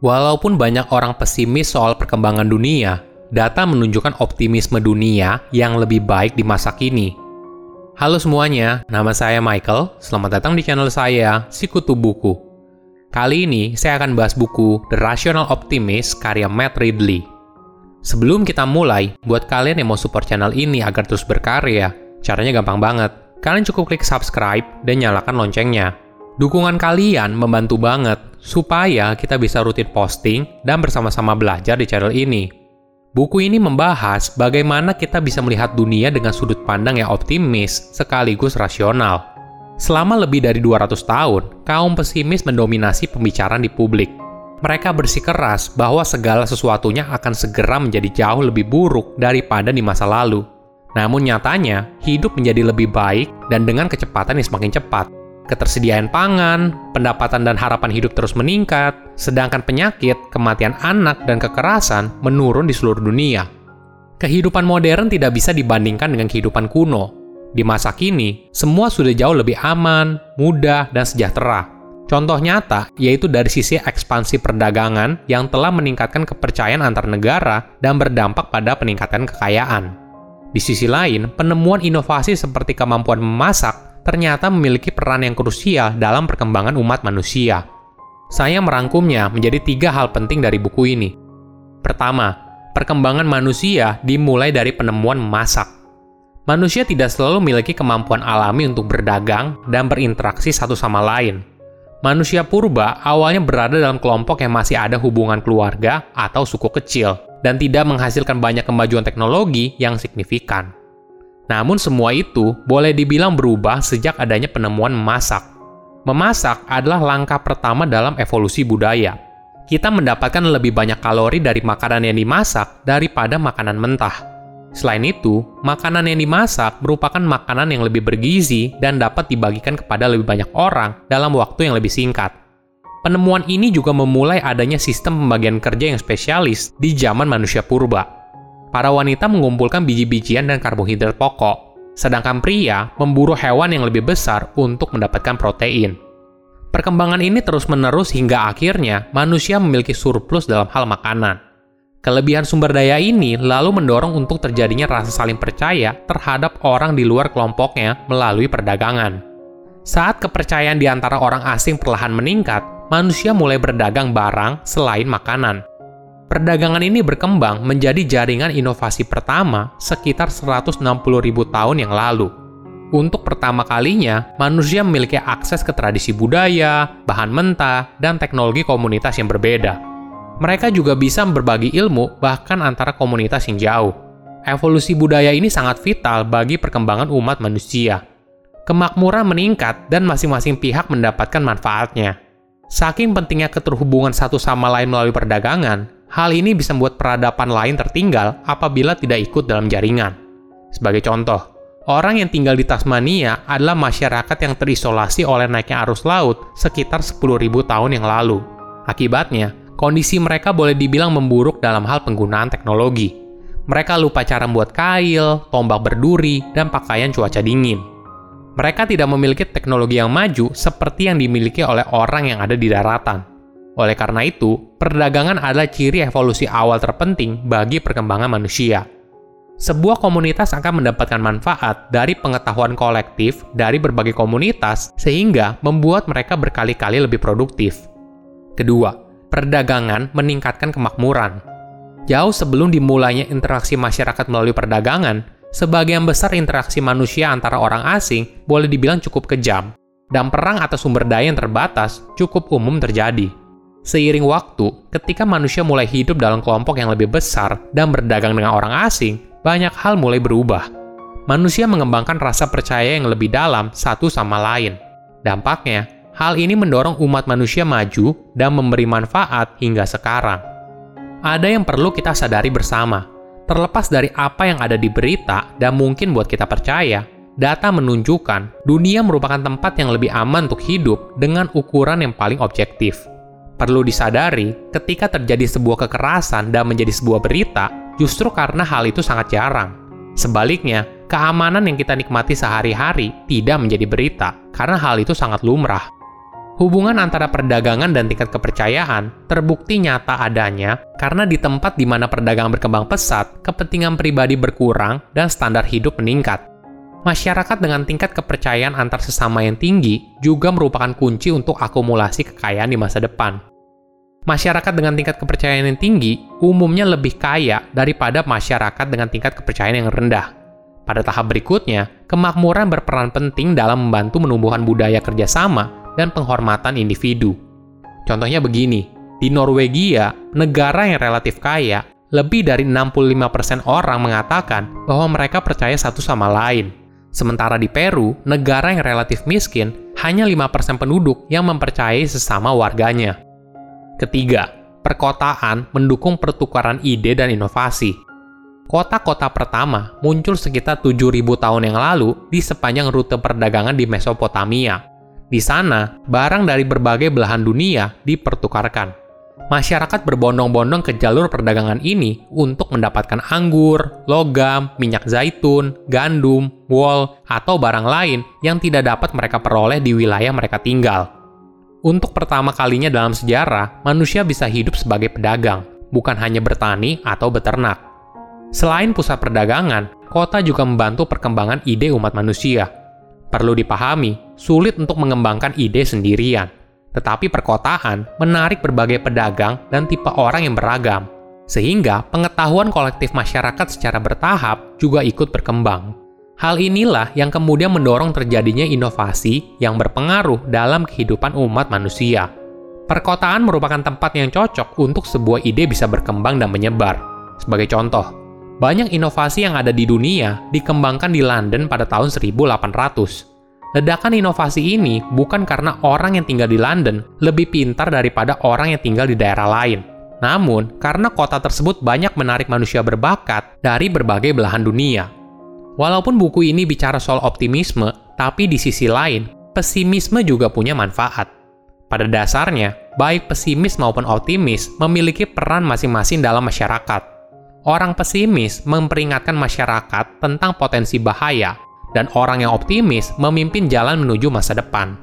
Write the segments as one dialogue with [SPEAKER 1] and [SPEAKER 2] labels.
[SPEAKER 1] Walaupun banyak orang pesimis soal perkembangan dunia, data menunjukkan optimisme dunia yang lebih baik di masa kini. Halo semuanya, nama saya Michael. Selamat datang di channel saya, Sikutu Buku. Kali ini saya akan bahas buku The Rational Optimist karya Matt Ridley. Sebelum kita mulai, buat kalian yang mau support channel ini agar terus berkarya, caranya gampang banget. Kalian cukup klik subscribe dan nyalakan loncengnya. Dukungan kalian membantu banget supaya kita bisa rutin posting dan bersama-sama belajar di channel ini. Buku ini membahas bagaimana kita bisa melihat dunia dengan sudut pandang yang optimis sekaligus rasional. Selama lebih dari 200 tahun, kaum pesimis mendominasi pembicaraan di publik. Mereka bersikeras bahwa segala sesuatunya akan segera menjadi jauh lebih buruk daripada di masa lalu. Namun nyatanya, hidup menjadi lebih baik dan dengan kecepatan yang semakin cepat ketersediaan pangan, pendapatan dan harapan hidup terus meningkat, sedangkan penyakit, kematian anak, dan kekerasan menurun di seluruh dunia. Kehidupan modern tidak bisa dibandingkan dengan kehidupan kuno. Di masa kini, semua sudah jauh lebih aman, mudah, dan sejahtera. Contoh nyata yaitu dari sisi ekspansi perdagangan yang telah meningkatkan kepercayaan antar negara dan berdampak pada peningkatan kekayaan. Di sisi lain, penemuan inovasi seperti kemampuan memasak ternyata memiliki peran yang krusial dalam perkembangan umat manusia. Saya merangkumnya menjadi tiga hal penting dari buku ini. Pertama, perkembangan manusia dimulai dari penemuan memasak. Manusia tidak selalu memiliki kemampuan alami untuk berdagang dan berinteraksi satu sama lain. Manusia purba awalnya berada dalam kelompok yang masih ada hubungan keluarga atau suku kecil dan tidak menghasilkan banyak kemajuan teknologi yang signifikan. Namun semua itu boleh dibilang berubah sejak adanya penemuan memasak. Memasak adalah langkah pertama dalam evolusi budaya. Kita mendapatkan lebih banyak kalori dari makanan yang dimasak daripada makanan mentah. Selain itu, makanan yang dimasak merupakan makanan yang lebih bergizi dan dapat dibagikan kepada lebih banyak orang dalam waktu yang lebih singkat. Penemuan ini juga memulai adanya sistem pembagian kerja yang spesialis di zaman manusia purba para wanita mengumpulkan biji-bijian dan karbohidrat pokok, sedangkan pria memburu hewan yang lebih besar untuk mendapatkan protein. Perkembangan ini terus-menerus hingga akhirnya manusia memiliki surplus dalam hal makanan. Kelebihan sumber daya ini lalu mendorong untuk terjadinya rasa saling percaya terhadap orang di luar kelompoknya melalui perdagangan. Saat kepercayaan di antara orang asing perlahan meningkat, manusia mulai berdagang barang selain makanan. Perdagangan ini berkembang menjadi jaringan inovasi pertama sekitar 160.000 tahun yang lalu. Untuk pertama kalinya, manusia memiliki akses ke tradisi budaya, bahan mentah, dan teknologi komunitas yang berbeda. Mereka juga bisa berbagi ilmu bahkan antara komunitas yang jauh. Evolusi budaya ini sangat vital bagi perkembangan umat manusia. Kemakmuran meningkat dan masing-masing pihak mendapatkan manfaatnya. Saking pentingnya keterhubungan satu sama lain melalui perdagangan, Hal ini bisa membuat peradaban lain tertinggal apabila tidak ikut dalam jaringan. Sebagai contoh, orang yang tinggal di Tasmania adalah masyarakat yang terisolasi oleh naiknya arus laut sekitar 10.000 tahun yang lalu. Akibatnya, kondisi mereka boleh dibilang memburuk dalam hal penggunaan teknologi. Mereka lupa cara membuat kail, tombak berduri, dan pakaian cuaca dingin. Mereka tidak memiliki teknologi yang maju seperti yang dimiliki oleh orang yang ada di daratan. Oleh karena itu, perdagangan adalah ciri evolusi awal terpenting bagi perkembangan manusia. Sebuah komunitas akan mendapatkan manfaat dari pengetahuan kolektif dari berbagai komunitas, sehingga membuat mereka berkali-kali lebih produktif. Kedua, perdagangan meningkatkan kemakmuran. Jauh sebelum dimulainya interaksi masyarakat melalui perdagangan, sebagian besar interaksi manusia antara orang asing boleh dibilang cukup kejam, dan perang atas sumber daya yang terbatas cukup umum terjadi. Seiring waktu, ketika manusia mulai hidup dalam kelompok yang lebih besar dan berdagang dengan orang asing, banyak hal mulai berubah. Manusia mengembangkan rasa percaya yang lebih dalam satu sama lain. Dampaknya, hal ini mendorong umat manusia maju dan memberi manfaat hingga sekarang. Ada yang perlu kita sadari bersama. Terlepas dari apa yang ada di berita dan mungkin buat kita percaya, data menunjukkan dunia merupakan tempat yang lebih aman untuk hidup dengan ukuran yang paling objektif. Perlu disadari, ketika terjadi sebuah kekerasan dan menjadi sebuah berita, justru karena hal itu sangat jarang. Sebaliknya, keamanan yang kita nikmati sehari-hari tidak menjadi berita, karena hal itu sangat lumrah. Hubungan antara perdagangan dan tingkat kepercayaan terbukti nyata adanya karena di tempat di mana perdagangan berkembang pesat, kepentingan pribadi berkurang dan standar hidup meningkat. Masyarakat dengan tingkat kepercayaan antar sesama yang tinggi juga merupakan kunci untuk akumulasi kekayaan di masa depan. Masyarakat dengan tingkat kepercayaan yang tinggi umumnya lebih kaya daripada masyarakat dengan tingkat kepercayaan yang rendah. Pada tahap berikutnya, kemakmuran berperan penting dalam membantu menumbuhkan budaya kerjasama dan penghormatan individu. Contohnya begini, di Norwegia, negara yang relatif kaya, lebih dari 65% orang mengatakan bahwa mereka percaya satu sama lain. Sementara di Peru, negara yang relatif miskin, hanya 5% penduduk yang mempercayai sesama warganya. Ketiga, perkotaan mendukung pertukaran ide dan inovasi. Kota-kota pertama muncul sekitar 7.000 tahun yang lalu di sepanjang rute perdagangan di Mesopotamia. Di sana, barang dari berbagai belahan dunia dipertukarkan. Masyarakat berbondong-bondong ke jalur perdagangan ini untuk mendapatkan anggur, logam, minyak zaitun, gandum, wool, atau barang lain yang tidak dapat mereka peroleh di wilayah mereka tinggal. Untuk pertama kalinya dalam sejarah, manusia bisa hidup sebagai pedagang, bukan hanya bertani atau beternak. Selain pusat perdagangan, kota juga membantu perkembangan ide umat manusia. Perlu dipahami, sulit untuk mengembangkan ide sendirian. Tetapi perkotaan menarik berbagai pedagang dan tipe orang yang beragam, sehingga pengetahuan kolektif masyarakat secara bertahap juga ikut berkembang. Hal inilah yang kemudian mendorong terjadinya inovasi yang berpengaruh dalam kehidupan umat manusia. Perkotaan merupakan tempat yang cocok untuk sebuah ide bisa berkembang dan menyebar. Sebagai contoh, banyak inovasi yang ada di dunia dikembangkan di London pada tahun 1800. Ledakan inovasi ini bukan karena orang yang tinggal di London lebih pintar daripada orang yang tinggal di daerah lain, namun karena kota tersebut banyak menarik manusia berbakat dari berbagai belahan dunia. Walaupun buku ini bicara soal optimisme, tapi di sisi lain, pesimisme juga punya manfaat. Pada dasarnya, baik pesimis maupun optimis memiliki peran masing-masing dalam masyarakat. Orang pesimis memperingatkan masyarakat tentang potensi bahaya, dan orang yang optimis memimpin jalan menuju masa depan.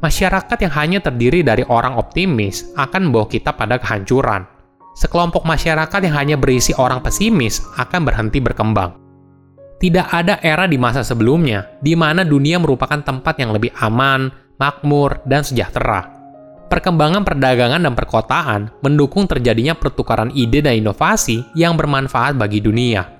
[SPEAKER 1] Masyarakat yang hanya terdiri dari orang optimis akan membawa kita pada kehancuran. Sekelompok masyarakat yang hanya berisi orang pesimis akan berhenti berkembang. Tidak ada era di masa sebelumnya di mana dunia merupakan tempat yang lebih aman, makmur, dan sejahtera. Perkembangan perdagangan dan perkotaan mendukung terjadinya pertukaran ide dan inovasi yang bermanfaat bagi dunia.